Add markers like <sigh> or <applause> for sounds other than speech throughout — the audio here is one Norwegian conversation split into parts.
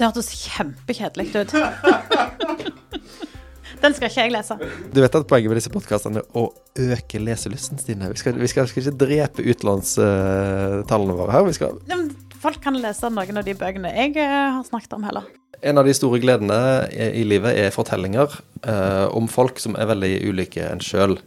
Det hørtes kjempekjedelig ut. Den skal ikke jeg lese. Du vet at poenget med disse podkastene er å øke leselysten, Stine. Vi skal, vi skal, skal ikke drepe utenlandstallene våre her. Vi skal Folk kan lese noen av de bøkene jeg eh, har snakket om, heller. En av de store gledene i i livet er fortellinger eh, om folk som er veldig ulike en sjøl.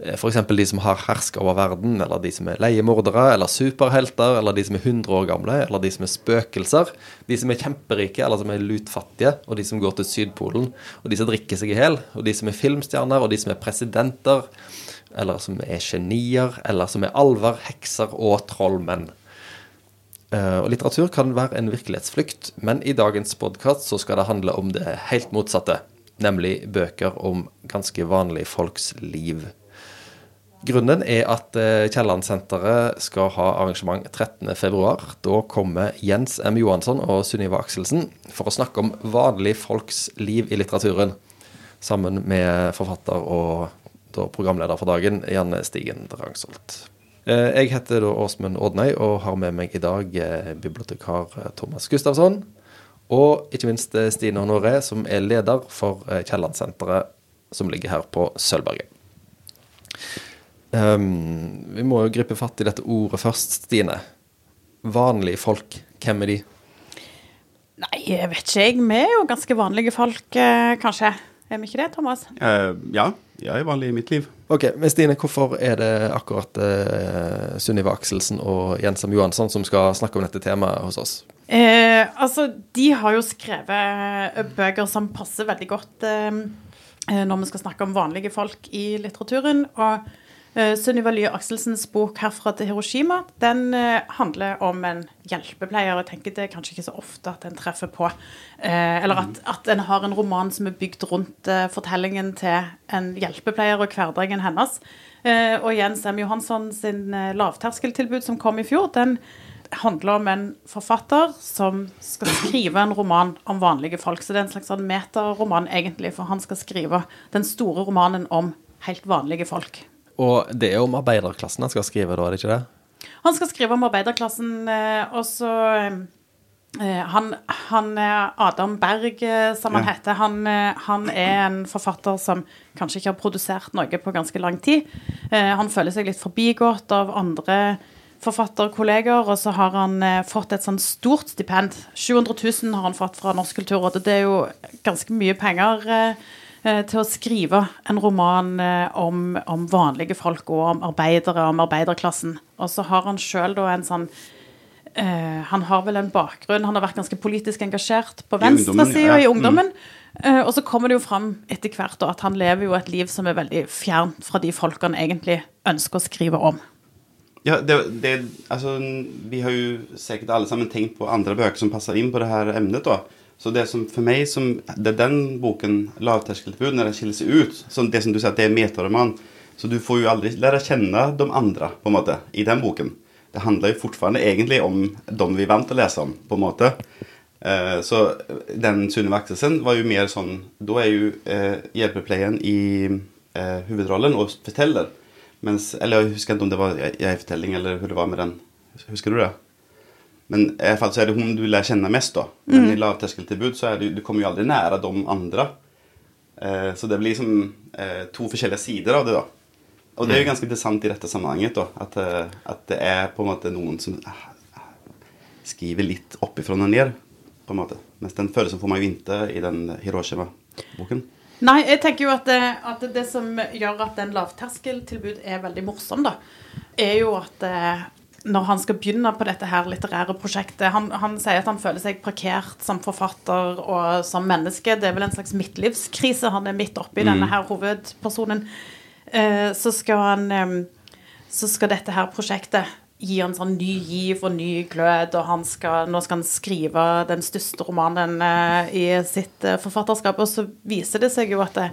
F.eks. de som har herska over verden, eller de som er leiemordere, eller superhelter, eller de som er 100 år gamle, eller de som er spøkelser. De som er kjemperike, eller som er lutfattige, og de som går til Sydpolen. Og de som drikker seg i hjel, og de som er filmstjerner, og de som er presidenter, eller som er genier, eller som er alver, hekser og trollmenn. Eh, og litteratur kan være en virkelighetsflukt, men i dagens podkast så skal det handle om det helt motsatte. Nemlig bøker om ganske vanlige folks liv. Grunnen er at eh, Kielland-senteret skal ha arrangement 13.2. Da kommer Jens M. Johansson og Sunniva Akselsen for å snakke om vanlige folks liv i litteraturen. Sammen med forfatter og programleder for dagen, Janne Stigen Drangsholt. Eh, Jeg heter da Åsmund Ådnøy og har med meg i dag eh, bibliotekar Thomas Gustavsson. Og ikke minst Stine Honoré, som er leder for Kielland-senteret, som ligger her på Sølvberget. Um, vi må jo gripe fatt i dette ordet først, Stine. Vanlige folk, hvem er de? Nei, jeg vet ikke jeg. Vi er jo ganske vanlige folk, eh, kanskje. Er vi ikke det, Thomas? Uh, ja, jeg er vanlig i mitt liv. Ok, men Stine, hvorfor er det akkurat uh, Sunniva Akselsen og Jensam Johansson som skal snakke om dette temaet hos oss? Uh, altså, de har jo skrevet bøker som passer veldig godt eh, eh, når vi skal snakke om vanlige folk i litteraturen. Og Sunniva Lye Akselsens bok 'Herfra til Hiroshima' den eh, handler om en hjelpepleier. Jeg tenker Det er kanskje ikke så ofte at en treffer på eh, Eller at, at en har en roman som er bygd rundt eh, fortellingen til en hjelpepleier og hverdagen hennes. Eh, og Jens M. Johansson sin eh, lavterskeltilbud som kom i fjor, den handler om en forfatter som skal skrive en roman om vanlige folk. Så det er en slags sånn metaroman, egentlig, for han skal skrive den store romanen om helt vanlige folk. Og det er om arbeiderklassen han skal skrive, da, er det ikke det? Han skal skrive om arbeiderklassen, eh, og så eh, han, han er Adam Berg, eh, som han Ja. heter, han, eh, han er en forfatter som kanskje ikke har produsert noe på ganske lang tid. Eh, Han føler seg litt forbigått av andre forfatterkolleger, og så har han eh, fått et sånn stort stipend. 700 000 har han fått fra Norsk kulturråd, og det er jo ganske mye penger eh, eh, til å skrive en roman eh, om, om vanlige folk og om arbeidere, om arbeiderklassen. Og så har han sjøl da en sånn eh, Han har vel en bakgrunn Han har vært ganske politisk engasjert på I ungdommen, venstresida ja. i ungdommen. Eh, og så kommer det jo fram etter hvert da, at han lever jo et liv som er veldig fjernt fra de folkene egentlig ønsker å skrive om. Ja, det, det, altså, vi har jo sikkert alle sammen tenkt på andre bøker som passer inn på det her emnet. Då. Så det som for meg som, det den boken, Lavterskeltilbud, når den skiller seg ut, som det som du sier, at det er metaroman, så du får jo aldri lære å kjenne de andre, på en måte, i den boken. Det handler jo fortfarande egentlig om dem vi er vant til å lese om på en måte. Eh, så den Sunniva Akselsen var jo mer sånn, Da er jo eh, hjelpepleien i eh, huvudrollen og forteller. Mens, eller jeg husker ikke om det var jeg- jeg-fortelling eller hvordan det var med den. Husker du det? Men i alla fall så er det hun du lär kjenne mest då. Men i lavterskeltilbud så är det, du kommer jo aldri nære de andre. Eh, så det blir liksom eh, to forskjellige sider av det da. Og det er jo ganske interessant i dette sammenhenget da. At, eh, at det er på en måte noen som ah, ah, skriver litt oppifrån og ned. På en måte. Mens den følelsen får man jo ikke i den Hiroshima-boken. Nei, jeg tenker jo at det, at det som gjør at en lavterskeltilbud er veldig morsom, da, er jo at eh, når han skal begynne på dette her litterære prosjektet han, han sier at han føler seg parkert som forfatter og som menneske. Det er vel en slags midtlivskrise han er midt oppi, denne her hovedpersonen. Eh, så skal han eh, Så skal dette her prosjektet gi han sånn ny giv og ny glød, og han skal, nå skal han skrive den største romanen eh, i sitt eh, forfatterskap. Og så viser det seg jo at det,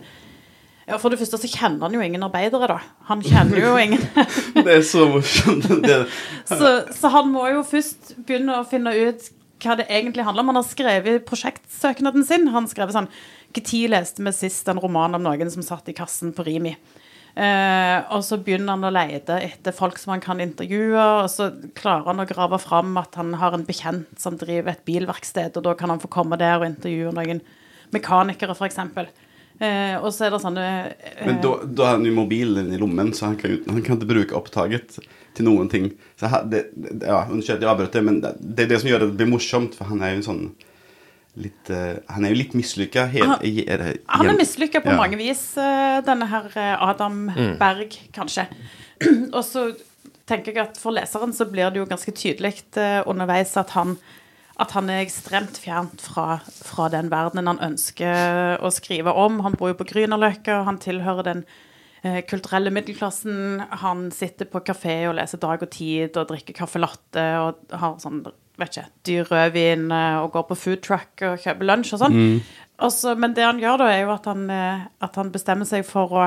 ja, For det første så kjenner han jo ingen arbeidere, da. Han kjenner jo ingen <laughs> Det er så morsomt. <laughs> Så, så han må jo først begynne å finne ut hva det egentlig handler om. Han har skrevet prosjektsøknaden sin. Han skrev sånn Når leste vi sist en roman om noen som satt i kassen på Rimi? Eh, og så begynner han å lete etter folk som han kan intervjue, og så klarer han å grave fram at han har en bekjent som driver et bilverksted, og da kan han få komme der og intervjue noen mekanikere, f.eks. Eh, og så er det sånne eh, Men da, da har han jo mobilen i lommen, så han kan, han kan ikke bruke opptaket til noen ting. Så her, det, det, ja, Unnskyld at jeg avbrøt det, men det, det er det som gjør det blir morsomt, for han er jo en sånn litt uh, Han er jo litt mislykka. Han- Han er mislykka på Ja. mange vis, uh, denne her Adam Adam Berg, kanskje. <clears throat> og så tenker jeg at for leseren så blir det jo ganske tydelig uh, underveis at han, at han er ekstremt fjernt fra, fra den verdenen han ønsker å skrive om. Han bor jo på Grünerløkka, han tilhører den eh, kulturelle middelklassen. Han sitter på kafé og leser Dag og Tid og drikker caffè latte og har sånn vet ikke, dyr rødvin eh, og går på food truck og kjøper lunsj og sånn. Mm. Også, men det han gjør da, er jo at han, eh, at han bestemmer seg for å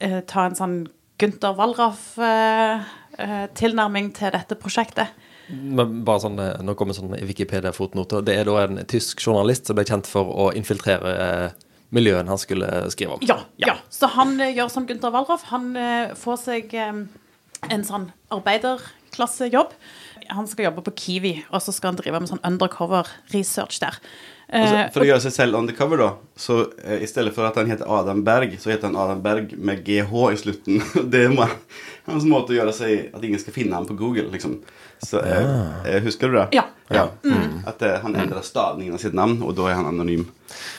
eh, ta en sånn Gunther Wallraff-tilnærming til dette prosjektet. Men bare sånn, eh, Nå kommer sånn Wikipedia-fotnoter. Det er da en tysk journalist som ble kjent for å infiltrere miljøen miljøene han skulle skrive om. Ja, ja. Så han eh, gjør som Gunther Wallraff. Han eh, får seg eh, en sånn arbeiderklassejobb. Han skal jobbe på Kiwi, og så skal han drive med sånn undercover research der. Altså, Eh, for å gjøre seg selv undercover, da, så eh, i stedet for at han heter Adam Berg, så heter han Adam Berg med GH i slutten. <laughs> Det er hans måte å gjøre seg at ingen skal finne ham på Google, liksom. Så, eh, eh, husker du det? Ja. ja. At eh, han endrer stavningen av sitt navn, og da er han anonym.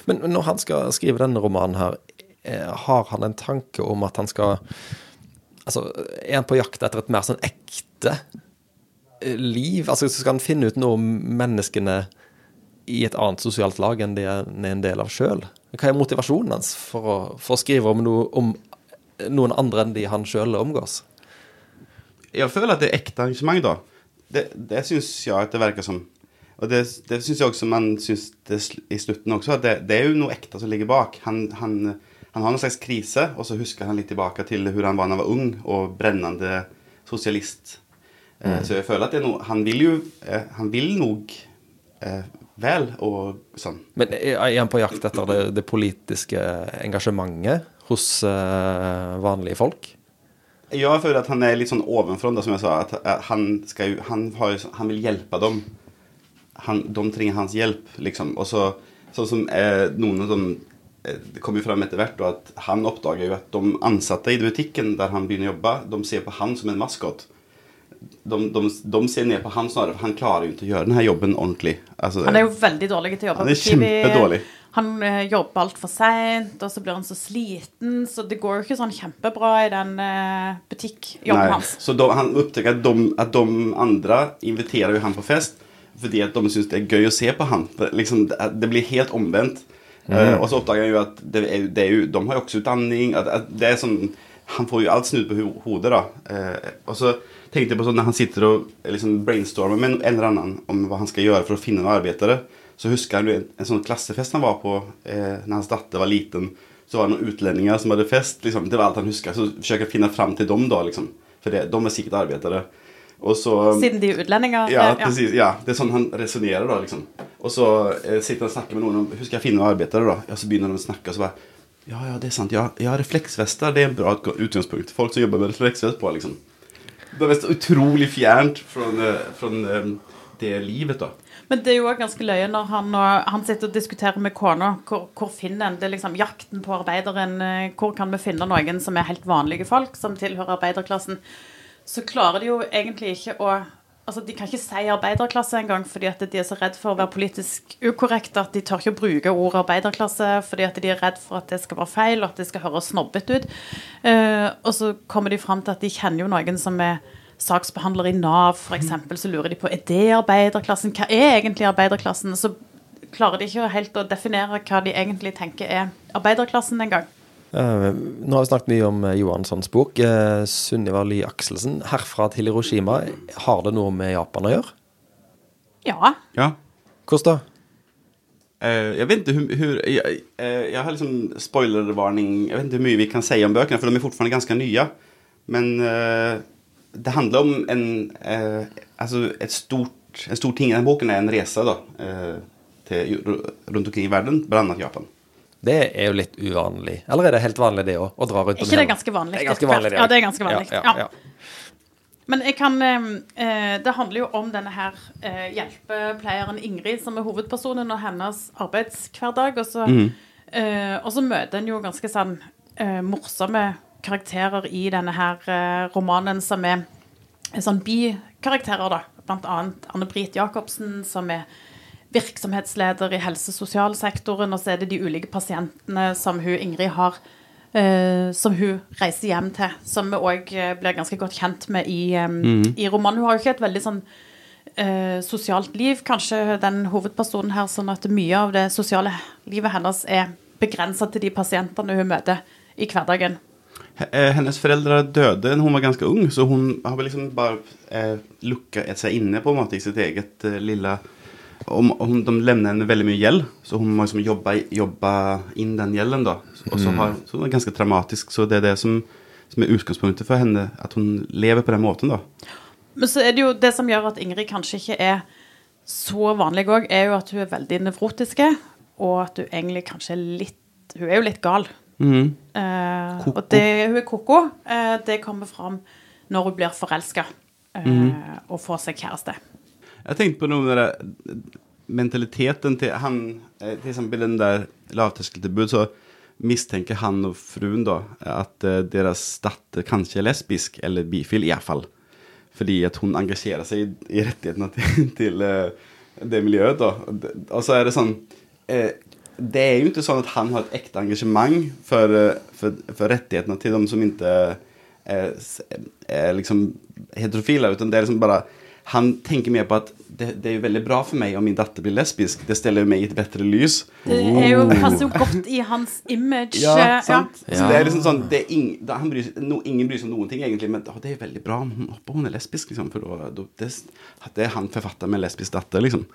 Men når han skal skrive denne romanen her, eh, har han en tanke om at han skal Altså, er han på jakt etter et mer sånn ekte liv? Altså, skal han finne ut noe om menneskene i et annet sosialt lag enn det han er en del av sjøl? Hva er motivasjonen hans for å, for å skrive om, noe, om noen andre enn de han sjøl omgås? Jeg føler at det er ekte engasjement, da. Det, det syns jeg at det virker som. Og det, det syns jeg også man syns det i slutten også. At det, det er jo noe ekte som ligger bak. Han, han, han har en slags krise, og så husker han litt tilbake til hvordan han var da han var ung og brennende sosialist. Mm. Så jeg føler at det er noe Han vil jo eh, Han vil nok eh, vel og sånn. Men er han på jakt etter det, det politiske engasjementet hos uh, vanlige folk? Jeg føler at han er litt sånn ovenfra, da, som jeg sa. At han, skal han, har han vil hjelpe dem. Han, de trenger hans hjelp, liksom. Og så, sånn som eh, noen av dem eh, Det kommer jo fram etter hvert at han oppdager jo at de ansatte i butikken der han begynner å jobbe, de ser på han som en maskot. De, de, de ser ned på han snarere, for han klarer jo ikke å gjøre denne jobben ordentlig. Altså, Han er jo veldig dårlig til å jobbe Han er kjempedårlig. Han eh, jobber altfor seint, og så blir han så sliten, så det går jo ikke sånn kjempebra i den eh, butikkjobben Nej, hans. så de, han oppdager at, de, andre de jo inviterar ju han på fest fordi at de syns det er gøy å se på han. Liksom, det, blir helt omvendt. Eh, og så oppdager han jo at det er, det er jo, de har jo også utdanning. At, at det er sånn, han får jo alt snudd på hodet. da. Eh, og så tenkte jeg på sånn når han sitter og eh, liksom brainstormer med en, eller annen om hva han skal gjøre for å finne noen arbeidere, så husker han en, en sånn klassefest han var på eh, når hans datter var liten. Så var det noen utlendinger som hadde fest. Liksom. Det var alt han husker. Så forsøker jeg finne fram til dem, da. liksom. For det, de er sikkert arbeidere. Så Siden de er utlendinger. ja, eh, precis. Ja, det er sånn han resonerer da, liksom. Og så eh, sitter han og snakker med noen om Hur skal jeg finne noen arbeidere, da? Ja, så begynner de å snakke, og så bare Ja, ja, det er sant. Ja, ja refleksvester, det er en bra utgangspunkt. Folk som jobber med refleksvest på, liksom. Det så utrolig fjernt fra, fra eh, det livet, da. Men det er jo òg ganske løye når han, han sitter og diskuterer med kona hvor, hvor finner en det liksom jakten på arbeideren. Hvor kan vi finne noen som er helt vanlige folk, som tilhører arbeiderklassen? Så klarer de jo egentlig ikke å Altså, De kan ikke si arbeiderklasse engang fordi at de er så redd for å være politisk ukorrekte at de tør ikke å bruke ordet arbeiderklasse fordi at de er redd for at det skal være feil, og at det skal høres snobbete ut. Uh, og så kommer de fram til at de kjenner jo noen som er saksbehandler i Nav, f.eks. Så lurer de på er det arbeiderklassen. Hva er egentlig arbeiderklassen? Så klarer de ikke helt å definere hva de egentlig tenker er arbeiderklassen engang. Eh, nå har vi snakket mye om eh, Johanssons bok. Uh, Sunniva Lie Akselsen, 'Herfra til Hiroshima'. Har det noe med Japan å gjøre? Ja. Ja. Hvordan da? Uh, jeg vet ikke hur, hur jeg, uh, jeg har liksom spoilervarning. Jeg vet ikke hvor mye vi kan si om bøkene, for de er fortfarande ganske nye. Men uh, det handler om en, eh, alltså ett stort, en stor ting. i denne boken er en resa da, eh, till, runt omkring i verden, bland annat Japan. Det er jo litt uvanlig. Eller er det helt vanlig, det òg? Å dra rundt Er om ikke det hjemme? ganske vanlig? Det er ganske vanlig, det Ja, det er ganske vanlig. Ja, Ja. Men jeg kan eh, Det handler jo om denne her eh, hjelpepleieren Ingrid, som er hovedpersonen, og hennes arbeidshverdag. Og så, eh, og så møter en jo ganske sånn eh, morsomme karakterer i denne her romanen, som er sånn bikarakterer, da. Blant annet Anne-Brit Jacobsen, som er virksomhetsleder i helse- og sosialsektoren, og så er det de ulike pasientene som hun Ingrid har, eh, som hun reiser hjem til, som vi òg blir ganske godt kjent med i, eh, i romanen. Hun har jo ikke et veldig sånn eh, sosialt liv, kanskje den hovedpersonen her, sånn at mye av det sosiale livet hennes er begrensa til de pasientene hun møter i hverdagen. Eh, Hennes foreldre døde da hun var ganske ung, så hun har liksom bare eh, lukket seg inne på en måte i sitt eget eh, lilla om, om De lämnar henne veldig mye gjeld, så hun må liksom jobbe, jobbe inn den gjelden. da. Og så, har, så det er ganske traumatisk. så det er det som, som er utgangspunktet for henne, at hun lever på den måten. da. Men så er det jo det som gjør at Ingrid kanskje ikke er så vanlig òg, er jo at hun er veldig nevrotiske, og at hun egentlig kanskje er litt Hun er jo litt gal. Mhm. Eh, og det, hun er koko. Eh, det kommer fram når hun blir forelska eh, og får seg kjæreste. Jeg tenkte på noe med det der mentaliteten til han eh, Til eksempel den der lavterskeltilbud, så mistenker han og fruen da at eh, deres datter kanskje er lesbisk eller bifil, iallfall. Fordi at hun engasjerer seg i, i rettighetene <laughs> til, til eh, det miljøet. da. Og så er det sånn eh, Det er jo ikke sånn at han har et ekte engasjement for, for, for rettighetene til de som ikke er, er liksom heterofile, utan det er liksom bare han tenker mer på at det, det er jo veldig bra for meg om min datter blir lesbisk. Det stiller meg i et bedre lys. Det er jo, passer jo godt i hans image. Ja, sant. sant? Så det er liksom sånn det er ing, han bryr, no, Ingen bryr seg om noen ting, egentlig, men å, det er veldig bra om hun, håper hun er lesbisk. Liksom, for da, da, det, det er han forfatter med lesbisk datter, liksom.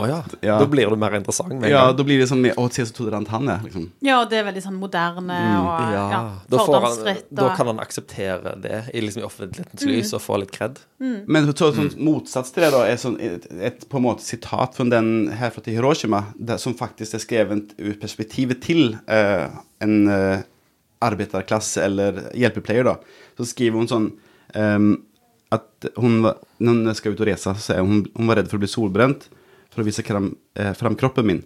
Å ja. Ja. Da blir du mer interessant med Ja, gang. da blir det sånn Å, se så tolerant han er, liksom. Ja, og det er veldig sånn moderne og ja, Ja, da, fordomsfritt. da og- kan han akseptere det i, liksom, i offentlighetens lys og få litt kred. Men så, sånn motsats til det da er sånn et, et på en måte sitat fra den herfra til Hiroshima, der, som faktisk er skrevet ut perspektivet til uh, en uh, arbeiderklasse eller hjelpepleier. da. Så skriver hun sånn um, at hun, når hun skal ut og reise, så sier hun hun var redd for å bli solbrent for å vise frem, eh, frem kroppen min.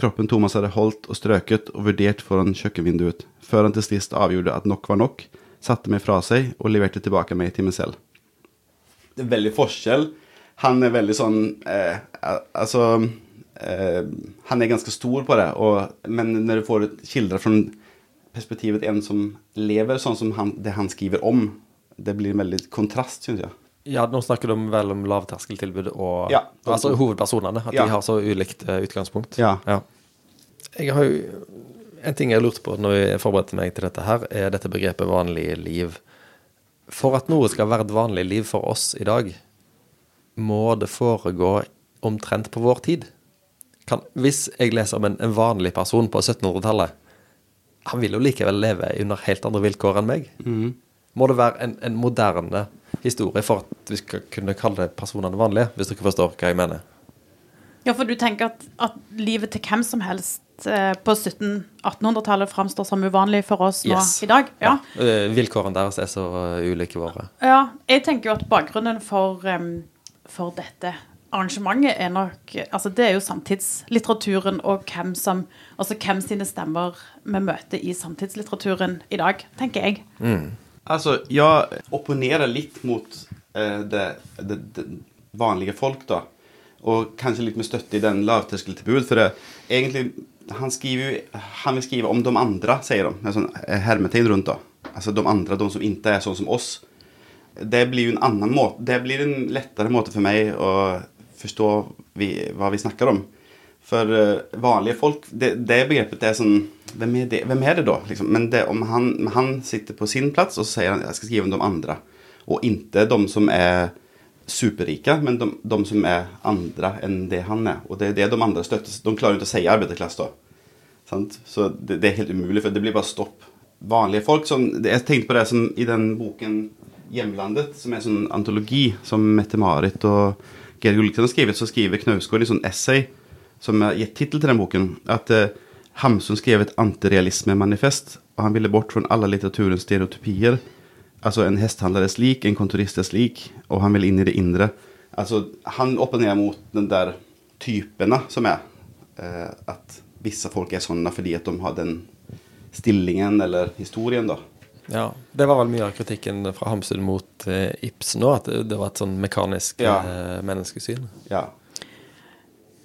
Kroppen Thomas hadde holdt og strøket og vurdert foran kjøkkenvinduet, før han til sist avgjorde at nok var nok, satte meg fra seg og leverte tilbake meg til meg selv det er veldig forskjell. Han er veldig sånn eh, Altså eh, Han er ganske stor på det, og, men når du får kilder fra perspektivet en som lever sånn som han, det han skriver om, det blir en veldig kontrast, syns jeg. Ja, nå snakker du om- vel om lavterskeltilbud og Ja. altså hovedpersonene. At Ja. de har så ulikt eh, utgangspunkt. Ja. Jeg har jo En ting jeg lurte på når jeg forberedte meg til dette her, er dette begrepet 'vanlig liv. For at noe skal være et vanlig liv for oss i dag, må det foregå omtrent på vår tid. Kan, hvis jeg leser om en, en vanlig person på 1700-tallet, han vil jo likevel leve under helt andre vilkår enn meg. Må det være en, en moderne historie for at vi skal kunne kalle personene vanlige, hvis dere forstår hva jeg mener? Ja, for du tenker at, at livet til hvem som helst eh, på 1700-1800-tallet framstår som uvanlig for oss nå Yes. i dag? Ja. ja. Vilkårene deres er så eh, ulike våre. ja. Jeg tenker jo at bakgrunnen for, um, for dette arrangementet er nok Altså, det er jo samtidslitteraturen og hvem som Altså hvem sine stemmer vi møter i samtidslitteraturen i dag, tenker jeg. Altså, jeg opponerer litt mot eh, det, det, det vanlige folk, da. Og kanskje litt med støtte i den lavterskeltilbud. For det, egentlig, han, skriver han vil skrive om de andre, sier de. Med sånn eh, hermetegn rundt, da. Altså de andre, de som ikke er sånn som oss. Det blir jo en annen måte Det blir en lettere måte for meg å forstå vi, hva vi snakker om. For eh, vanlige folk, det, det begrepet er sånn Hvem er det, hvem er det da? Liksom? Men det, om han, han sitter på sin plass og så sier han jeg skal skrive om de andre. Og ikke de som er superrike, men de, de som er andre enn det han er. Og det er det de andre støtter. De klarer ikke å si arbeiderklasse da. Sant? Så det, det er helt umulig, for det blir bare stopp. Vanlige folk som Jeg tenkte på det som i den boken 'Hjemlandet', som er en sånn antologi som Mette-Marit og Geir Gulliksen har skrevet, så skriver Knausgård i sånn essay som har gitt tittel til den boken, at eh, Hamsun skrev et antirealisme-manifest, og han ville bort fra alle litteraturens stereotypier. Altså en hesthandleres lik, en kontoristers lik, og han ville inn i det indre. Altså, han opponerer mot den der typene som er. Eh, at visse folk er sånne fordi at de har den stillingen eller historien, da. Ja, Det var vel mye av kritikken fra Hamsun mot eh, Ibsen òg, at det, det var et sånn mekanisk Ja. eh, menneskesyn. Ja.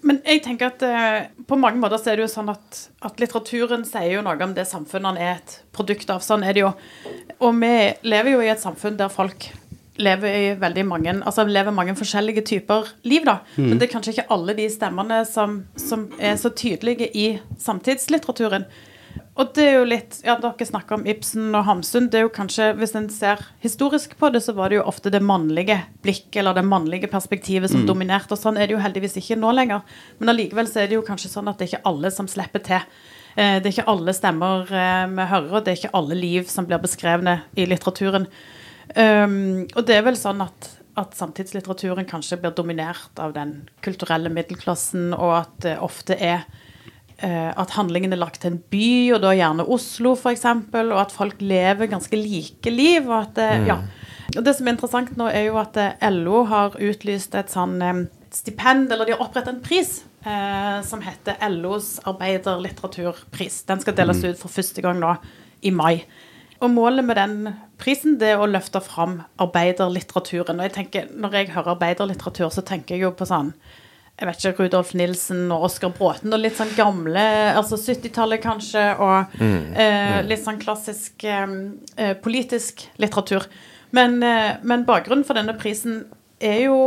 Men jeg tenker at eh, på mange måter så er det jo sånn at, at litteraturen sier jo noe om det samfunnet han er et produkt av. Sånn er det jo. Og vi lever jo i et samfunn der folk lever i veldig mange altså lever mange forskjellige typer liv, da. Men det er kanskje ikke alle de stemmene som, som er så tydelige i samtidslitteraturen. Og det er jo litt Ja, dere snakker om Ibsen og Hamsun. Det er jo kanskje, Hvis en ser historisk på det, så var det jo ofte det mannlige blikket eller det mannlige perspektivet som dominerte. Og sånn er det jo heldigvis ikke nå lenger. Men allikevel så er det jo kanskje sånn at det er ikke alle som slipper til. Eh, Det er ikke alle stemmer eh, vi hører, og det er ikke alle liv som blir beskrevne i litteraturen. Um, og det er vel sånn at, at samtidslitteraturen kanskje blir dominert av den kulturelle middelklassen, og at det ofte er at handlingen er lagt til en by, og da gjerne Oslo f.eks., og at folk lever ganske like liv. Og, at, mm. ja. og det som er interessant nå, er jo at eh, LO har utlyst et sånn eh, stipend, eller de har opprettet en pris, eh, som heter LOs arbeiderlitteraturpris. Den skal deles ut for første gang nå i mai. Og målet med den prisen det er å løfte fram arbeiderlitteraturen. Og jeg tenker, når jeg hører arbeiderlitteratur, så tenker jeg jo på sånn jeg vet ikke, Rudolf Nilsen og Oskar Bråten og litt sånn gamle, altså 70-tallet kanskje, og eh, litt sånn klassisk eh, eh, politisk litteratur. Men, eh, men bakgrunnen for denne prisen er jo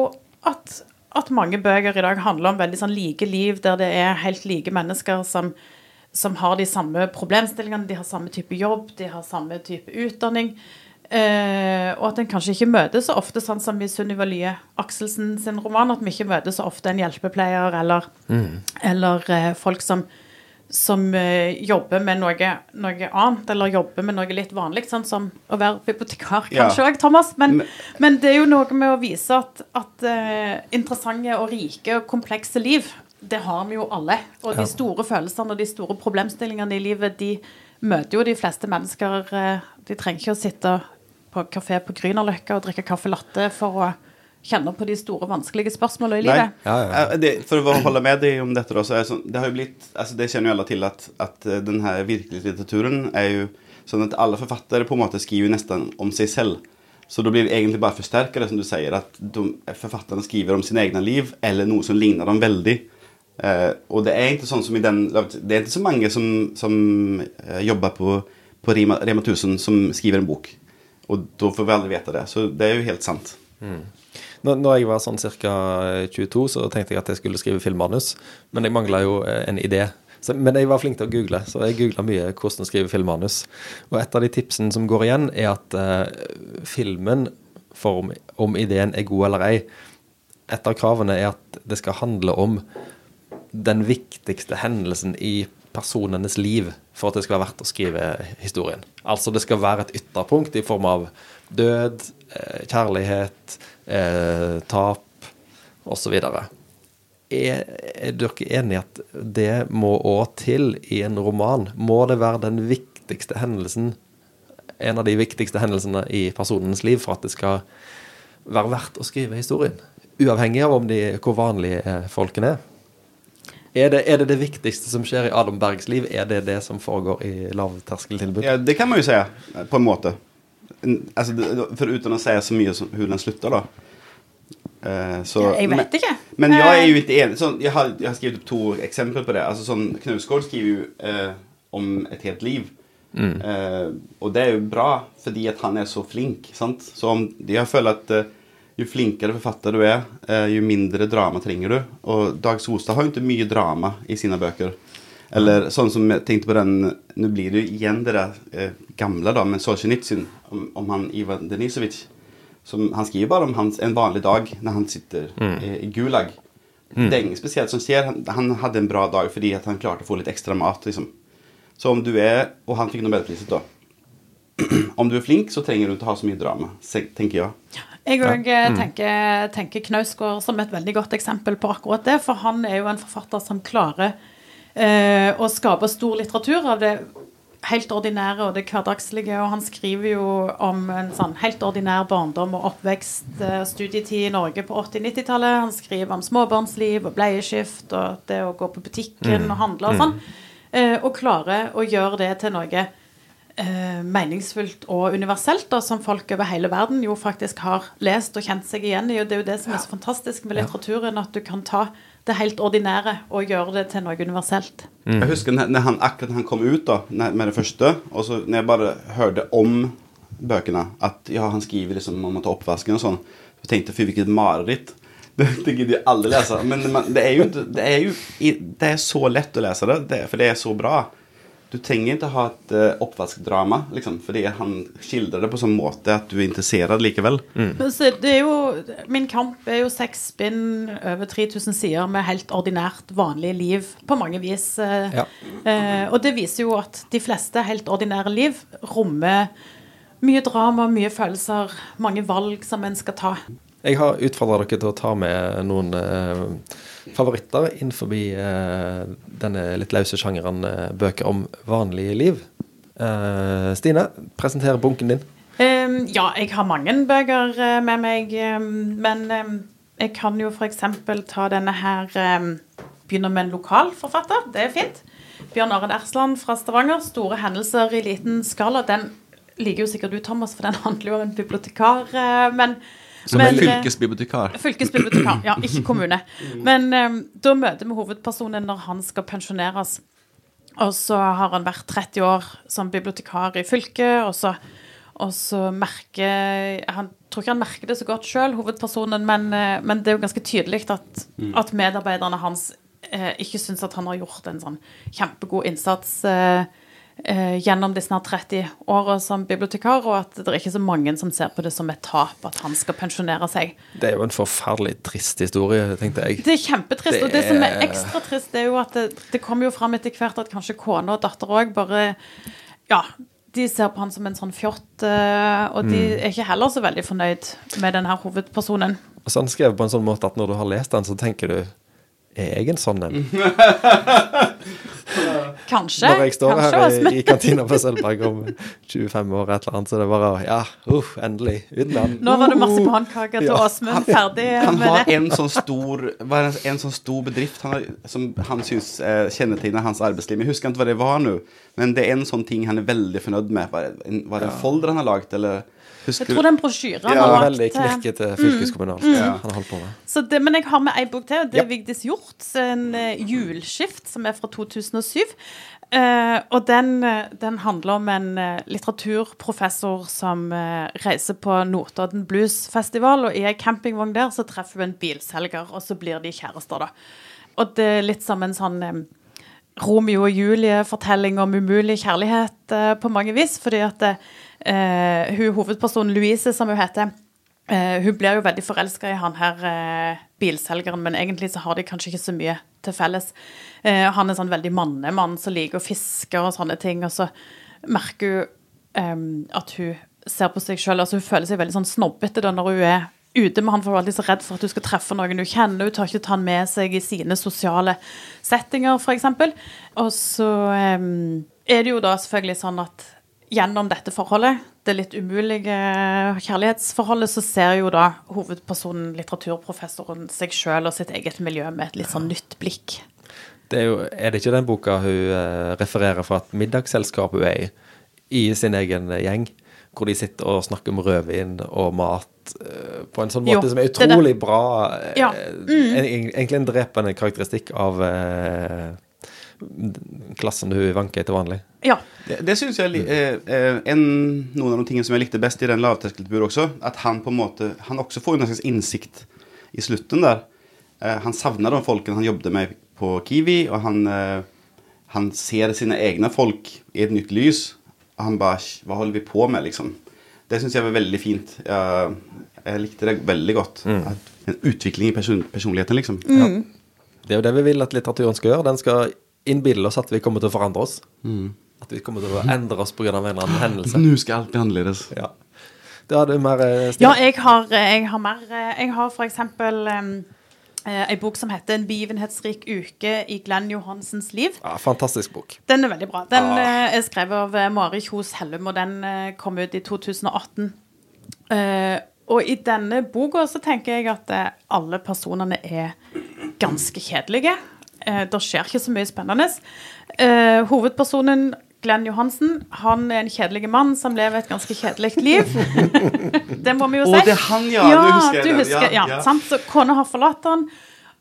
at, at mange bøker i dag handler om veldig sånn like liv, der det er helt like mennesker som, som har de samme problemstillingene, de har samme type jobb, de har samme type utdanning. Eh, og at en kanskje ikke møter så ofte, sånn som i Sunniva Lye Akselsen sin roman, at vi ikke møter så ofte en hjelpepleier eller, eller eh, folk som, som eh, jobber med noe, noe annet, eller jobber med noe litt vanlig, sånn som å være bibliotekar, kanskje òg, Thomas. Men, Men- det er jo noe med å vise at, at eh, interessante og rike og komplekse liv, det har vi jo alle. Og de store følelsene og de store problemstillingene i livet, de møter jo de fleste mennesker. eh, De trenger ikke å sitte på kafé på Grünerløkka og drikke kaffe latte for å kjenne på de store, vanskelige spørsmålene i Nej. livet. Ja, ja. Eh, Det, for å holde med deg om dette, då, så er det, sånn, det har jo blitt altså det kjenner jo alle til at, at denne den här virkelighetslitteraturen är ju sånn at alle forfattere på en måte skriver nesten om seg selv. Så da blir det egentlig bare forsterket, som du sier, at de, forfatterne skriver om sin egne liv eller noe som ligner dem veldig. Eh, og det er ikke sånn som i den, det er ikke så mange som, som jobber på, på Rema, Rema 1000 som skriver en bok. Och da får vi aldri vite det, så det er jo helt sant. Når, når jeg var sånn ca. 22, så tenkte jeg at jeg skulle skrive filmmanus, men jeg mangla jo eh, en idé. Så, men jeg var flink til å google, så jeg googla mye hvordan skrive filmmanus. Og et av de tipsene som går igjen, er at uh, filmen, for om, om ideen er god eller ei Et av kravene er at det skal handle om den viktigste hendelsen i personenes liv for at det skal være verdt å skrive historien. Altså det skal være et ytterpunkt i form av død, eh, kjærlighet, eh, tap osv. Er, er dere enig i at det må òg til i en roman? Må det være den viktigste hendelsen, en av de viktigste hendelsene i personens liv for at det skal være verdt å skrive historien? Uavhengig av de, hvor vanlige eh, folkene er. Er det, er det det viktigste som skjer i Adam Bergs liv? Er det det som foregår i lavterskeltilbud? Ja, det kan man jo säga eh, på en måte. Altså, for uten å si så mye som hvordan den slutter, da. Uh, så, Jeg vet ikke. men men jeg er jo ikke enig. Sånn, jeg, har, jeg, har skrevet opp to eksempler på det. Altså, sånn, Knausgård skriver jo uh, om et helt liv. Eh, og det er jo bra fordi at han er så flink. sant? Så om, jeg føler at eh, jo flinkere forfatter du er, eh, jo mindre drama trenger du. Og Dag Solstad har jo ikke mye drama i sine bøker. Eller sånn som jeg tenkte på den Nå blir det jo igjen det der eh, gamle, da, med Solzjenitsyn, om, om han Ivan Denisovic. Som, han skriver bare om hans, en vanlig dag når han sitter i, i Gulag. Det er ingen spesielt som skjer. Han, han hadde en bra dag fordi han klarte å få litt ekstra mat. liksom. Så om du er Og han fikk Nobelpriset, da. Om du er flink, så trenger du ikke ha så mye drama, tenker jeg. Jeg òg tenker, tenker Knausgård som et veldig godt eksempel på akkurat det. For han er jo en forfatter som klarer eh, å skape stor litteratur av det helt ordinære og det hverdagslige. Og han skriver jo om en sånn helt ordinær barndom og oppvekst, eh, studietid i Norge på 80-90-tallet. Han skriver om småbarnsliv og bleieskift og det å gå på butikken og handle og sånn. Eh, og klarer å gjøre det til noe eh, meningsfullt og universelt, da, som folk over hele verden jo faktisk har lest og kjent seg igjen i. Og det er jo det som er så fantastisk med litteraturen, at du kan ta det helt ordinære og gjøre det til noe universelt. Jeg husker når, han, akkurat da han kom ut da, med det første, og så når jeg bare hørte om bøkene, at ja, han skriver liksom om å ta oppvasken og sånn, så tenkte jeg, fy, hvilket mareritt. Det, <laughs> det gidder jeg aldri lese. Men man, det er jo det er jo det er så lett å lese det, det, for det er så bra. Du trenger ikke ha et uh, oppvaskdrama, liksom, fordi han skildrer det på sånn måte at du er interessert likevel. Mm. Det er jo, Min kamp er jo seks spinn over 3000 sider med helt ordinært, vanlig liv på mange vis. eh, Ja. Uh, og det viser jo at de fleste helt ordinære liv rommer mye drama, mye følelser, mange valg som en skal ta. Jeg har utfordra dere til å ta med noen eh, favoritter innenfor eh, denne litt løse sjangeren eh, bøker om vanlige liv. Eh, Stine, presenter bunken din. Um, ja, jeg har mange bøker eh, med meg, Um, men um, jeg kan jo f.eks. ta denne her Begynner med en lokal forfatter, det er fint. Bjørn Arild Ersland fra Stavanger. 'Store hendelser i liten skala'. Den liker jo sikkert du, Thomas, for den handler jo om en bibliotekar. eh, men Som men, en eh, fylkesbibliotekar. Fylkesbibliotekar, ja, ikke <clears throat> kommune. Men um, da møter vi hovedpersonen når han skal pensjoneres. Og så har han vært 30 år som bibliotekar i fylket, og så, og så merker Han tror ikke han merker det så godt sjøl, hovedpersonen, men, eh, men det er jo ganske tydelig at, at medarbeiderne hans eh, ikke syns at han har gjort en sånn kjempegod innsats eh, gjennom disse snart 30 åra som bibliotekar, og at det er ikke så mange som ser på det som et tap at han skal pensjonere seg. Det er jo en forferdelig trist historie, tenkte jeg. Det er kjempetrist. Det Og det som er er- ekstra trist, det er jo at det, det kommer jo fram etter hvert at kanskje kone og datter òg bare Ja, de ser på han som en sånn fjott, eh, og de Mm. er ikke heller så veldig fornøyd med denne hovedpersonen. Og så han skrev på en sånn måte at når du har lest den, så tenker du Er jeg en sånn en? <laughs> Kanskje. Når jeg står kanskje her i, i kantina på Sølvberg om 25 år, et eller annet, så det er bare Ja, uff, endelig. Utenland. Nå var det marsipankake til Ja. Åsmund ferdig Han med har det. en sånn stor en sånn stor bedrift han har, som han syns eh, kjennetegner hans arbeidsliv. Jeg husker ikke hva det var nå, men det er en sånn ting han er veldig fornøyd med. Var det en, var det en folder han har lagd, eller husker Jeg tror det er en brosjyre han Ja, har Veldig lagt. eh, knirkete fylkeskommunalt. Ja. Han har holdt på med. Så det, men jeg har med ei bok til, og det Ja. er Vigdis Hjorts en uh, Julskift, som er fra 2007. Uh, og den, eh, den handler om en uh, litteraturprofessor som uh, reiser på Notodden Bluesfestival, og i ei campingvogn der så treffer hun en bilselger, og så blir de kjærester, da. Og det er litt som en sånn um, Romeo og Julie-fortelling om umulig kjærlighet eh, på mange vis, fordi at eh, hun hovedpersonen Louise, som hun heter, eh, hun blir jo veldig forelska i han her eh, bilselgeren, men egentlig så har de kanskje ikke så mye til felles. Eh, han er sånn veldig mannemann som liker å fiske og sånne ting, og så merker hun eh, at hun ser på seg sjøl, altså hun føler seg veldig sånn snobbete da når hun er ute med han, for hun er alltid så redd for at hun skal treffe noen hun kjenner. Hun tar ikke ta han med seg i sine sosiale settinger, f.eks. Og så um, er det jo da selvfølgelig sånn at gjennom dette forholdet, det litt umulige kjærlighetsforholdet, så ser jo da hovedpersonen, litteraturprofessoren, seg sjøl og sitt eget miljø med et litt sånn nytt blikk. Det er, jo, er det ikke den boka hun eh, refererer fra et middagsselskap hun er i, i sin egen eh, gjeng? Hvor de sitter og snakker om rødvin og mat eh, på en sånn måte Jo, som er det er det. utrolig bra. eh, Ja. Mm. en, egentlig en drepende karakteristikk av eh, klassen du vanker i til vanlig. Ja. Det, det synes jeg er eh, en, Noen av de tingene som jeg likte best i den lavterskeltilbudet også, at han på en måte Han også får en slags innsikt i slutten der. Eh, han savner de folkene han jobbet med på Kiwi, og han, eh, han ser sine egne folk i et nytt lys. Og han bare Hva holder vi på med, liksom? Det syns jeg var veldig fint. Jeg, jeg likte det veldig godt. At, en utvikling i person, personligheten, liksom. Det er jo det vi vil at litteraturen skal gjøre. Den skal innbille oss at vi kommer til å forandre oss. At vi kommer til å endre oss pga. en eller annen hendelse. Nå skal alt bli annerledes. Ja. Det hadde mer eh, Stine. Ja, jeg har, jeg har mer. Jeg har for eksempel em, eh, ei bok som heter 'En begivenhetsrik uke i Glenn Johansens liv'. Ja, fantastisk bok. Den er veldig bra. Den eh, er skrevet av eh, Mari Kjos Hellum, og den eh, kom ut i 2018. Eh, og i denne boka så tenker jeg at eh, alle personene er ganske kjedelige. Eh, det skjer ikke så mye spennende. Eh, hovedpersonen Glenn Johansen han er en kjedelig mann som lever et ganske kjedelig liv. <laughs> det må vi jo Å, si. det er han, ja. Nå husker jeg du husker, Ja, ja, ja. Sant? Så kona har forlatt han.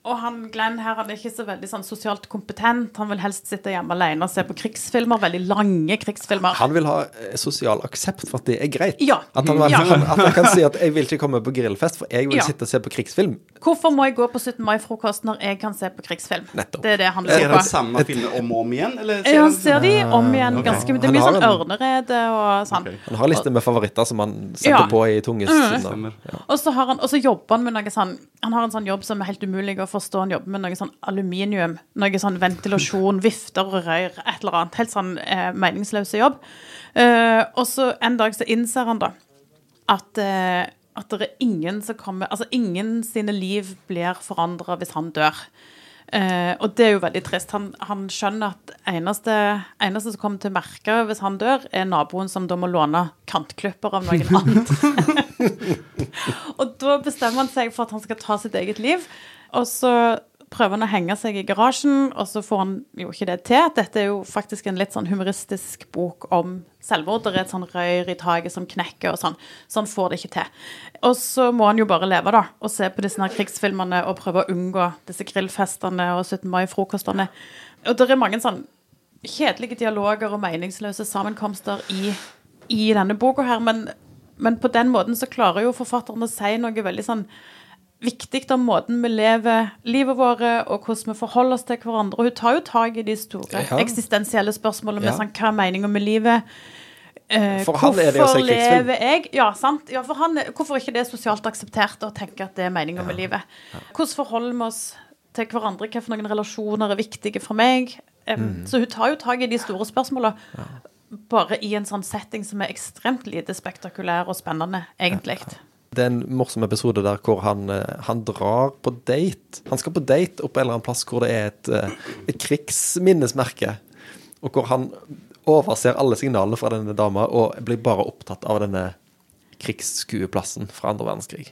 Og han Glenn her han er ikke så veldig sånn sosialt kompetent. Han vil helst sitte hjemme alene og se på krigsfilmer. Veldig lange krigsfilmer. Han vil ha eh, sosial aksept for at det er greit. Ja. At, han, Ja. han, <laughs> at han kan si at 'jeg vil ikke komme på grillfest, for jeg vil Ja. sitte og se på krigsfilm'. Hvorfor må jeg gå på 17. mai-frokost når jeg kan se på krigsfilm? Nettopp. Det er det han Ser lurer han på. samme filmer om og om igjen? Eller Ja, han han- ser de om igjen okay. ganske mye. Det er mye sånn en- ørnerede og sånn. Okay. Han har en liste med favoritter som han setter Ja. på i tunge stunder. Stemmer. Og så, har han, og så jobber han med noe sånn Han har en sånn jobb som er helt umulig å forstå. Han jobber med noe sånn aluminium. Noe sånn ventilasjon, <laughs> vifter og rør, et eller annet. Helt sånn eh, meningsløse jobb. Eh, og så en dag så innser han da at, eh, at det er ingen som kommer Altså ingen sine liv blir forandra hvis han dør. Eh, og det er jo veldig trist. Han, han skjønner at eneste, eneste som kommer til å merke hvis han dør, er naboen som da må låne kantklipper av noen <laughs> andre. <laughs> og da bestemmer han seg for at han skal ta sitt eget liv. Og så prøver han å henge seg i garasjen, og så får han jo ikke det til. Dette er jo faktisk en litt sånn humoristisk bok om selvmord. Det er et sånn røyr i taket som knekker og sånn. Så han får det ikke til. Og så må han jo bare leve, da, og se på disse her krigsfilmene og prøve å unngå disse grillfestene og 17. mai-frokostene. Og det er mange sånn kjedelige dialoger og meningsløse sammenkomster i, i denne boka her, men, men på den måten så klarer jo forfatteren å si noe veldig sånn viktig om måten vi lever livet våre, og hvordan vi forholder oss til hverandre. Og hun tar jo tak i de store Ja. eksistensielle spørsmålene med Ja. sånn, hva er meningen med livet? Eh, For han er det å se krigsfilm. lever jeg? Ja, sant. Ja, for han, hvorfor ikke det er sosialt akseptert å tenke at det er meningen med livet? Hvordan forholder vi oss til hverandre? Hva for noen relasjoner er viktige for meg? Mm. Så hun tar jo tak i de store spørsmålene. Bare i en sånn setting som er ekstremt lite spektakulær og spennende, egentlig. Det er en morsom episode der hvor han, eh, han drar på date. Han skal på date opp en eller annen plass hvor det er et, eh, et krigsminnesmerke. Og hvor han overser alle signalene fra denne dama og blir bare opptatt av denne krigsskueplassen fra andre verdenskrig.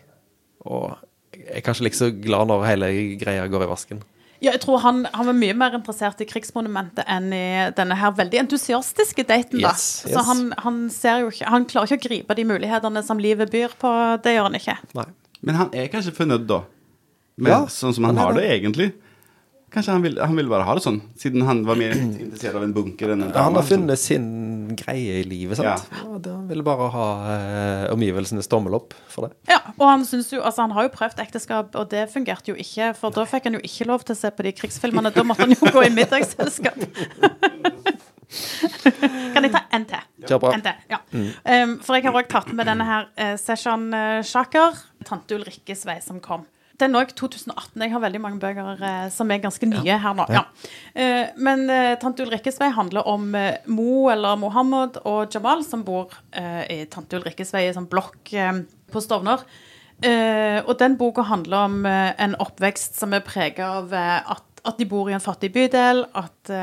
Og jeg er kanskje like så glad når hele greia går i vasken. Ja, jeg tror han, han var mye mer interessert i krigsmonumentet enn i denne her veldig entusiastiske daten. da. Yes, Så han, han ser jo ikke Han klarer ikke å gripe de mulighetene som livet byr på. Det gjør han ikke. Nei. Men han er kanskje fornøyd, da? Med Ja, sånn som han, han har det, det. egentlig? Kanskje han ville vil bare ha det sånn, siden han var mer <clears throat> interessert av en bunker enn en dame. han har funnet sin greie i livet, sant? Ja. Ja. Han ville bare ha eh, omgivelsenes tommel opp for det. Ja, og han synes jo, altså han har jo prøvd ekteskap, og det fungerte jo ikke. For da fikk han jo ikke lov til å se på de krigsfilmene. Da måtte han jo gå i middagsselskap. <laughs> kan jeg ta en til? Ja. En til, ja. Um, for jeg har òg tatt med denne her uh, Session uh, Shaker, tante Ulrikkes vei, som kom. Den òg 2018. Jeg har veldig mange bøker eh, som er ganske nye her nå. Ja. Eh, men eh, Tante Ulrikkes vei handler om eh, Mo eller Mohammed og Jamal som bor eh, i Tante Ulrikkes vei, i sånn blokk eh, på Stovner. Eh, og den boka handler om en oppvekst som er prega av at, at de bor i en fattig bydel, at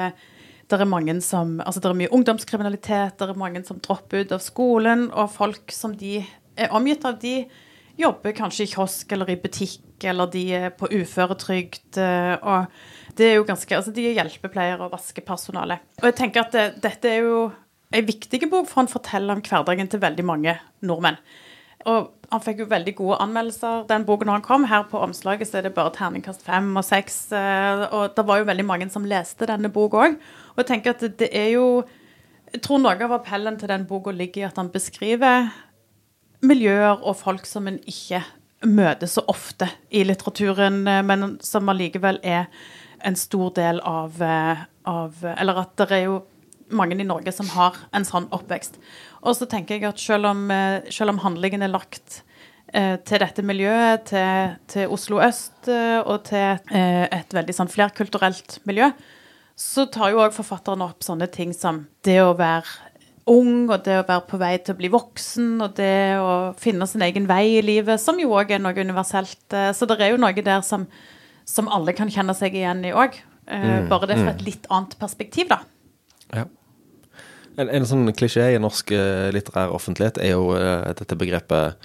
det er mange som, altså det er mye ungdomskriminalitet, det er mange som dropper ut av skolen, og folk som de er omgitt av, de jobber kanskje i kiosk eller i butikk, eller de er på uføretrygd. eh, Og det er jo ganske, altså de er hjelpepleiere og vaskepersonale. Og jeg tenker at det, dette er jo en viktig bok, for han forteller om hverdagen til veldig mange nordmenn. Og han fikk jo veldig gode anmeldelser den boken når han kom. Her på omslaget så er det bare terningkast fem og seks. eh, Og det var jo veldig mange som leste denne boka òg. Og jeg tenker at det, er jo Jeg tror noe av appellen til den boka ligger i at han beskriver miljøer og folk som en ikke møter så ofte i litteraturen, eh, men som allikevel er en stor del av, eh, av Eller at det er jo mange i Norge som har en sånn oppvekst. Og så tenker jeg at selv om, eh, selv om handlingen er lagt til dette miljøet, til, til Oslo øst og til et veldig sånn flerkulturelt miljø, så tar jo òg forfatteren opp sånne ting som det å være ung, og det å være på vei til å bli voksen, og det å finne sin egen vei i livet, som jo òg er noe universelt. Eh, Så det er jo noe der som, som alle kan kjenne seg igjen i òg. Mm, Bare det fra et litt annet perspektiv, da. Ja. En, en sånn klisjé i norsk eh, litterær offentlighet er jo eh, dette begrepet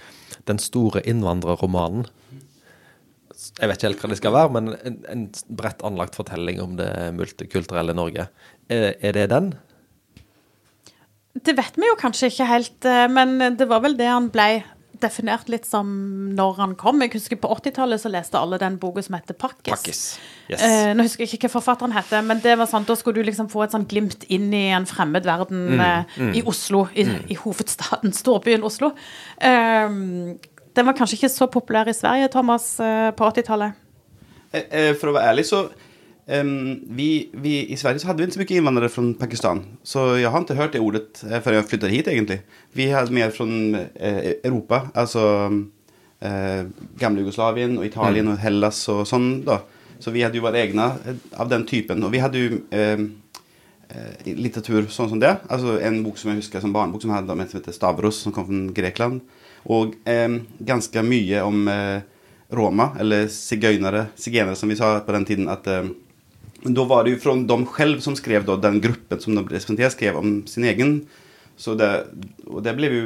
'den store innvandrerromanen'. Jeg vet ikke helt hva det skal være, men en, en bredt anlagt fortelling om det multikulturelle Norge. Er, er det den? Det vet vi jo kanskje ikke helt, eh, men det var vel det han ble definert litt som når han kom. Jeg husker På 80-tallet så leste alle den boka som heter Pakkis. Pakkis. Yes. Eh, nå husker jeg ikke hva forfatteren heter, men det var sånn, da skulle du liksom få et sånn glimt inn i en fremmed verden Mm, eh, i Oslo, i, i hovedstaden, storbyen Oslo. Eh, den var kanskje ikke så populær i Sverige, Thomas, eh, på 80-tallet. Eh, eh, være ærlig, vara ärlig så ehm, vi, vi, i Sverige så hadde vi ikke så mye innvandrere fra Pakistan. Så jeg har ikke hørt det ordet før jeg flyttet hit egentlig. Vi hadde mer fra eh, Europa, altså eh, gamla Jugoslavien og Italien og Hellas og sånn, da. Så vi hadde jo vært egna eh, av den typen. Og vi hadde ehm, eh, litteratur sånn som det. Altså En bok som jeg husker som barnebok, som hadde om en som heter Stavros, som kom fra Grekland. Og eh, ganske mye om eh, roma, eller sigøynere, sigøynere som vi sa på den tiden. at eh, da var det jo fra de selv som skrev, da, den gruppen som de representerte, skrev om sin egen. Så det, og det ble jo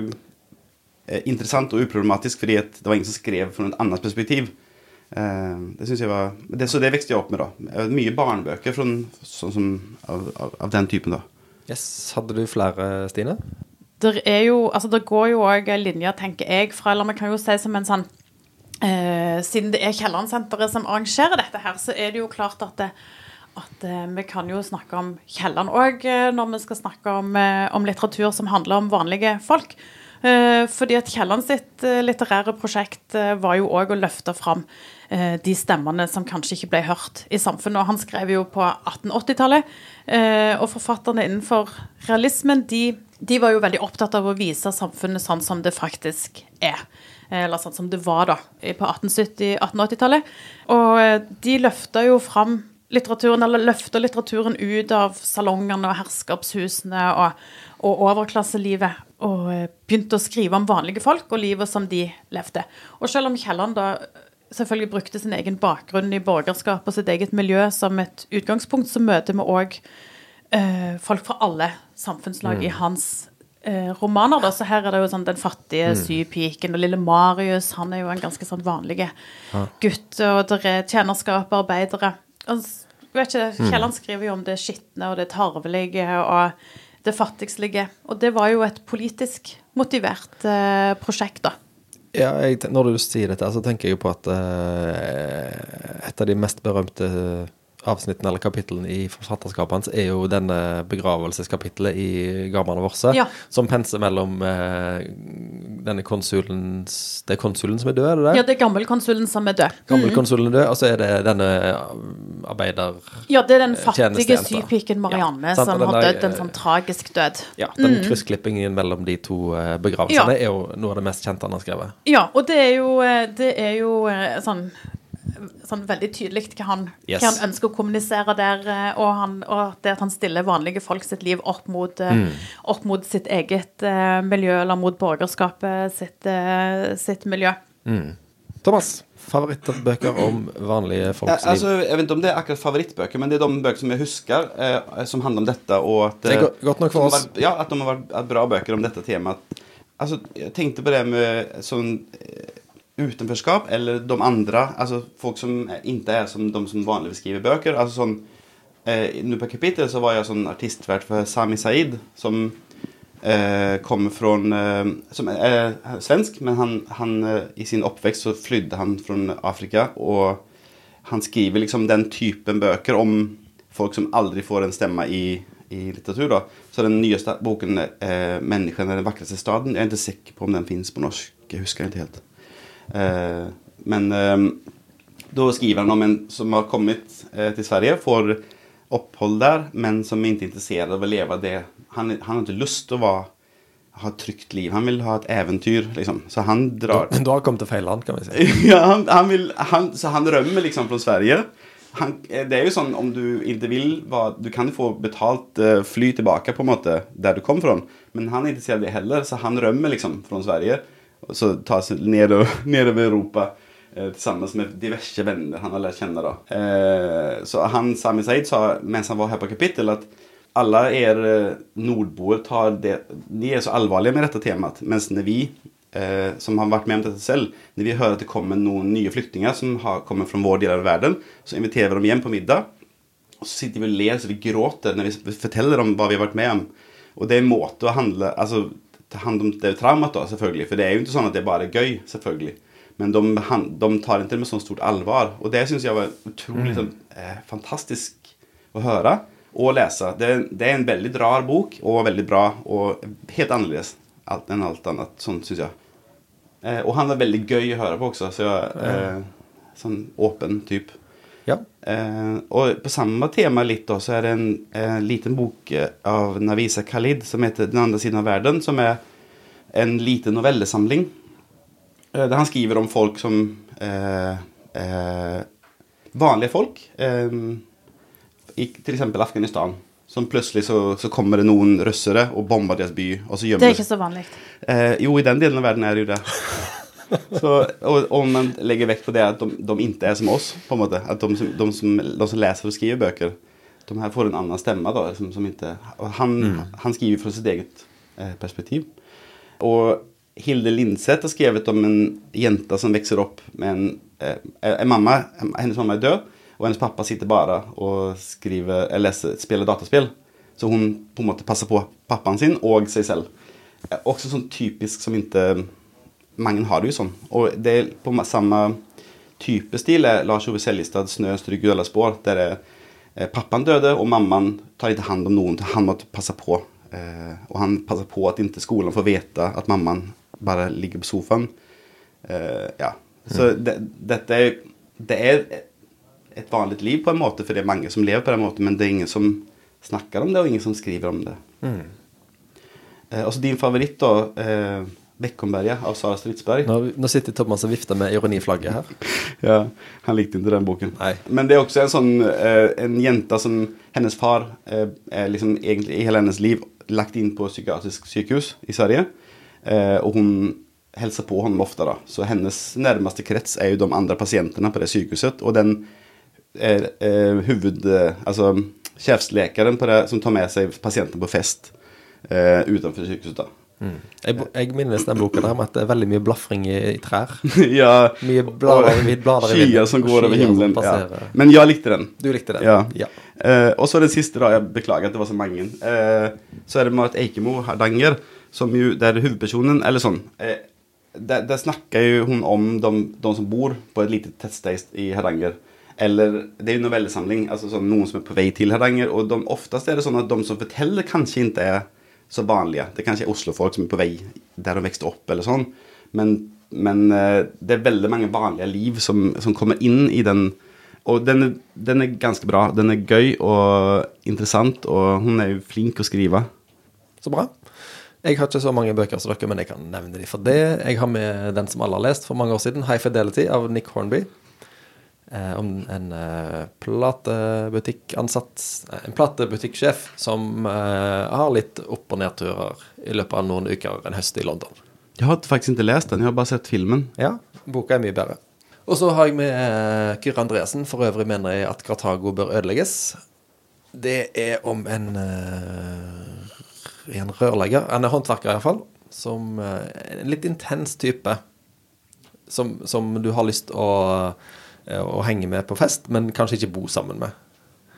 eh, interessant og uproblematisk, fordi at det var ingen som skrev fra et annet perspektiv. Eh, det synes jeg var, det, Så det vokste jeg opp med. da. Eh, Mye barnebøker fra, sånn som, av, av, av den typen. da. yes. Hadde du flere, Stine? Det er jo, altså det går jo òg en linje, tenker jeg, fra Eller vi kan jo si som en sånn eh, Siden det er Kielland-senteret som arrangerer dette her, så er det jo klart at det, at eh, vi kan jo snakke om Kielland òg når vi skal snakke om, eh, om litteratur som handler om vanlige folk. Eh, fordi at Kielland sitt eh, litterære prosjekt eh, var jo òg å løfte fram eh, de stemmene som kanskje ikke ble hørt i samfunnet. Og han skrev jo på 1880-tallet. eh, Og forfatterne innenfor realismen de, de var jo veldig opptatt av å vise samfunnet sånn som det faktisk er. Eh, Eller sånn som det var da på 1870-1880-tallet. Og eh, de løfta jo fram litteraturen, eller løfter litteraturen ut av salongene og herskapshusene og, og overklasselivet. Og eh, begynte å skrive om vanlige folk og livet som de levde. Og selv om Kielland da selvfølgelig brukte sin egen bakgrunn i borgerskap og sitt eget miljø som et utgangspunkt, så møter vi òg eh, folk fra alle samfunnslag i hans eh, romaner. Da. Så her er det jo sånn den fattige sypiken og lille Marius. Han er jo en ganske sånn vanlig gutt. Og det er tjenerskap, arbeidere. Og, s- vet ikke, Kielland skriver jo om det skitne og det tarvelige og det fattigslige. Og det var jo et politisk motivert eh, prosjekt, da. Ja, jeg, når du sier dette, så tenker jeg jo på at eh, et av de mest berømte avsnittene eller kapitlene i forfatterskapet hans er jo denne begravelseskapitlet i Garmane Vorse, Ja. som penser mellom eh, denne konsulen Det er konsulen som er død, er det det? Ja, det er gammelkonsulen som er død. Gammelkonsulen er død, og så er det denne arbeider... Ja, det er den fattige Tjenestejenta. sypiken Marianne Ja, sant, som og har dødd en sånn tragisk død. Ja, den kryssklippingen mellom de to begravelsene begravelsene er jo noe av det mest kjente han har skrevet. Ja, og det er jo, eh, det er jo eh, sånn Sånn veldig tydelig hva han, Yes. hva han ønsker å kommunisere der, eh, og, han, og det at han stiller vanlige folk sitt liv opp mot, mm. opp mot sitt eget eh, miljø, eller mot borgerskapet sitt, eh, sitt miljø. Thomas, favorittbøker om vanlige folks liv? altså, jeg vet ikke om det er akkurat favorittbøker, men det er de bøker som jeg husker, eh, som handler om dette. Og at, Det er eh, godt nok for oss. Var, ja, at de har vært bra bøker om dette temaet. Altså, jeg tenkte på det med sånn eh, utenforskap, eller de andre, altså folk som ikke er som de som vanligvis skriver bøker. Altså sånn, eh, Nå på kapittel så var jeg sånn artistvert for Sami Said, som eh, kommer fra eh, Som er svensk, men han, han eh, i sin oppvekst så flydde han fra Afrika. Og han skriver liksom den typen bøker om folk som aldri får en stemme i, i litteratur. da. Så den nyeste boken, eh, 'Menneskene den vakreste staden', jeg er ikke sikker på om den fins på norsk. Jeg husker ikke helt. Eh, men eh, da skriver han om en som har kommet eh, til Sverige, får opphold der, men som ikke er interessert av å leve det. Han, han har ikke lyst til å være, ha et trygt liv. Han vil ha et eventyr, liksom. Så han drar Du har kommet til feil land, kan vi si. <laughs> ja, han, han vil, han, så han rømmer liksom fra Sverige. Han, det er jo sånn om du ikke vil Du kan få betalt fly tilbake på en måte der du kom fra. Men han er ikke interessert i det heller, så han rømmer liksom fra Sverige. Så tar seg ned, <laughs> nedover Europa Eh, tillsammans med diverse venner han har lært kjenne. Da. Eh, så han, Sami Said sa mens han var her på kapittel, at alle er eh, nordboer tar det Ni er så alvorlige med dette temaet, mens når vi som har vært med om dette selv, når vi hører at det kommer noen nye flyktninger som har, kommer fra vår del av verden, så inviterer vi dem hjem på middag. Og så sitter vi og ler så vi gråter når vi forteller om hva vi har vært med om. Og det er en måte å handle altså, ta hand om det traumet, da, selvfølgelig. For det er jo ikke sånn at det er bare gøy, selvfølgelig. Men de, han- de tar ikke det med sånn stort alvor. Og det syns jeg var utrolig sånn, eh, fantastisk å høre og lese. Det, det er en veldig rar bok, og veldig bra, og helt annerledes enn alt annet. Sånn syns jeg. Eh, og han er veldig gøy å høre på også, så jeg, eh, sånn åpen type. Ja. Eh, og på samme tema litt da, så er det en en, liten bok eh, av Navisa Khalid som heter Den andre siden av verden, som er en liten novellesamling. Eh, der han skriver om folk som eh, eh, Vanlige folk. Eh, I eksempel Afghanistan. Som plutselig så, så kommer det noen russere og bomber deres by, og så Det er ikke så vanlig. Eh, jo, i den delen av verden er det jo det. <laughs> Så, og om man legger vekt på det at de, de ikke er som oss, på en måte. At de, som- de, som, de som leser og skriver bøker, de her får en annen stemme. da, som, som ikke, og han, han skriver fra sitt eget eh, perspektiv. Og Hilde Lindseth har skrevet om en jente som vokser opp med en, eh, en mamma. Hennes mamma er død, og hennes pappa sitter bare og skriver, eller leser, spiller dataspill. Så hun på en måte passer på pappaen sin og seg selv. Eh, Også sånn typisk som ikke Mange har det jo sånn. Og det er på samme type stil er Lars Ove Seljestad 'Snø stryker gule spår'. Der er eh, pappaen døde, og mammaen tar ikke hand om noen. Han måtte passe på. Eh, og han passer på at ikke skolen får vite at mammaen bare ligger på sofaen. Eh, ja. Så det, dette er, det er et vanlig liv på en måte, for det er mange som lever på den måten, men det er ingen som snakker om det, og ingen som skriver om det. Eh, og så din favoritt, da. 'Bekkomberget' av Sara Stridsberg. Nå, nå sitter Thomas og vifter med ironiflagget her. <laughs> Ja, Han likte ikke den boken. Nei. Men det er også en sånn eh, En jente som Hennes far eh, er liksom egentlig i hele hennes liv lagt inn på psykiatrisk sykehus i Sverige. Eh, og hun hilser på ham ofte. da. Så hennes nærmeste krets er jo de andre pasientene på det sykehuset. Og den er eh, huvud... Altså sjefslekeren på det, som tar med seg pasienten på fest eh, utenfor sykehuset. da. Jeg, jeg minnes den boka der med at det er veldig mye blafring i, i trær. <laughs> ja, Mye blader, og blader i vinden. Som går over himmelen. Ja. Men jeg likte den. Du likte den? Ja. ja. Uh, og så den siste, da. Jeg beklager at det var så mange. Uh, så er det Marit Eikemo Hardanger, som jo Der hovedpersonen Eller sånn. Uh, der, der snakker jo hun om de, de som bor på et lite tettsted i Hardanger. Eller Det er jo novellesamling. Altså sånn, noen som er på vei til Hardanger. Og de, oftest er det sånn at de som forteller, kanskje ikke er så vanlige. Det er kanskje Oslo-folk som er på vei der de vokste opp, eller sånn. Men, men eh, det er veldig mange vanlige liv som, som kommer inn i den og den er, den er ganske bra. Den er gøy og interessant, og hun er jo flink å skrive. Så bra. Jeg har ikke så mange bøker som dere, men jeg kan nevne dem for det. Jeg har med den som alle har lest for mange år siden, 'High Fidelity' av Nick Hornby. Eh, om en eh, platebutikkansatt eh, En platebutikksjef som har litt opp- og nedturer i løpet av noen uker en høst i London. Jeg har faktisk ikke lest den, jeg har bare sett filmen. Ja, boka er mye bedre. Og så har jeg med eh, Kyrre Andresen. For øvrig mener jeg at Kartago bør ødelegges. Det er om en, eh, en rørlegger, en håndverker iallfall, som eh, En litt intens type. Som, som du har lyst å, eh, å henge med på fest, men kanskje ikke bo sammen med.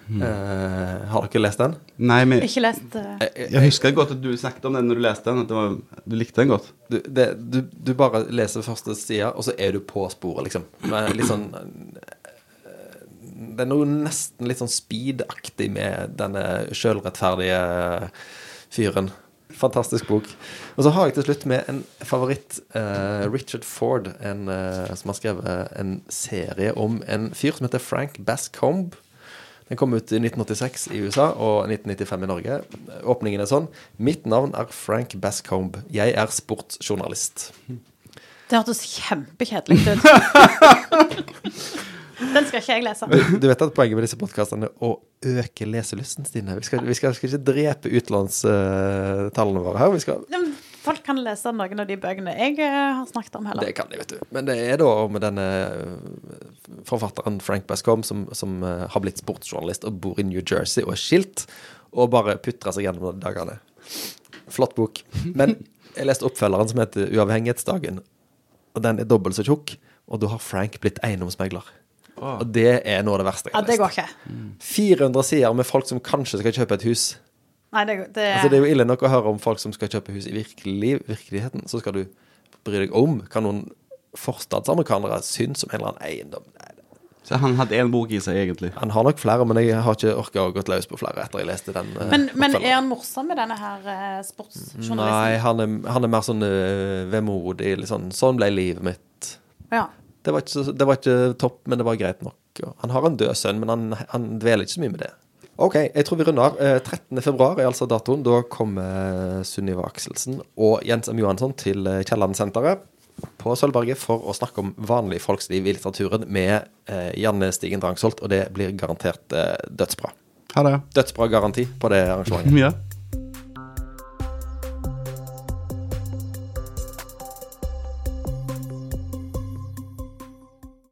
Eh, har dere lest den? Nei, men Ikke lest uh... Jeg, jeg husker godt at du snakket om den når du leste den. At det var, du likte den godt. du, det, du, du bare leser første sida, og så er du på sporet, liksom. Med litt sånn eh, Det er noe nesten litt sånn speed-aktig med denne sjølrettferdige fyren. Fantastisk bok. Og så har jeg til slutt med en favoritt. eh, Richard Ford, en, eh, som har skrevet en serie om en fyr som heter Frank Bascombe. Den kom ut i 1986 i USA og 1995 i Norge. Åpningen er sånn. Mitt navn er Frank Bascombe. Jeg er sportsjournalist. Det hørtes kjempekjedelig ut. <laughs> Den skal ikke jeg lese. Du, vet at poenget med disse podkastene er å øke leselysten, Stine. Vi skal, vi skal, skal ikke drepe utlånstallene våre her. Vi skal folk kan lese noen av de bøkene jeg eh, har snakket om heller. Det kan de, vet du. Men det er da med denne øh, forfatteren Frank Bascom, som, som øh, har blitt sportsjournalist og bor i New Jersey og er skilt, og bare putrer seg gjennom dagene. Flott bok. Men jeg leste oppfølgeren som heter Uavhengighetsdagen, og den er dobbelt så tjukk, og da har Frank blitt eiendomsmegler. Og det er noe av det verste jeg Ja, det går ikke. 400 sider med folk som kanskje skal kjøpe et hus. Nei, det, det, Altså, det er jo ille nok å høre om folk som skal kjøpe hus i virkelig, virkeligheten. Så skal du bry deg om hva noen forstadsamerikanere syns om en eller annen eiendom. Nei, Så han hadde én bok i seg, egentlig. Han har nok flere, men jeg har ikke orka å gått løs på flere etter jeg leste den. eh, men, men er han morsom med denne her eh, sportsjournalisten? Nei, han er, han er mer sånn uh, vemodig. Litt sånn, sånn ble livet mitt. Ja. Det var, ikke, det var ikke topp, men det var greit nok. Han har en død sønn, men han, han dveler ikke så mye med det. OK, jeg tror vi runder av. Eh, 13. februar er altså datoen. Da kommer Sunniva Akselsen og Jens M. Johansson til eh, Kielland-senteret på Sølvberget for å snakke om vanlige folks liv i litteraturen med eh, Janne Stigen Drangsholt, og det blir garantert eh, dødsbra. Ha det. Dødsbra garanti på det arrangementet. <laughs> Ja.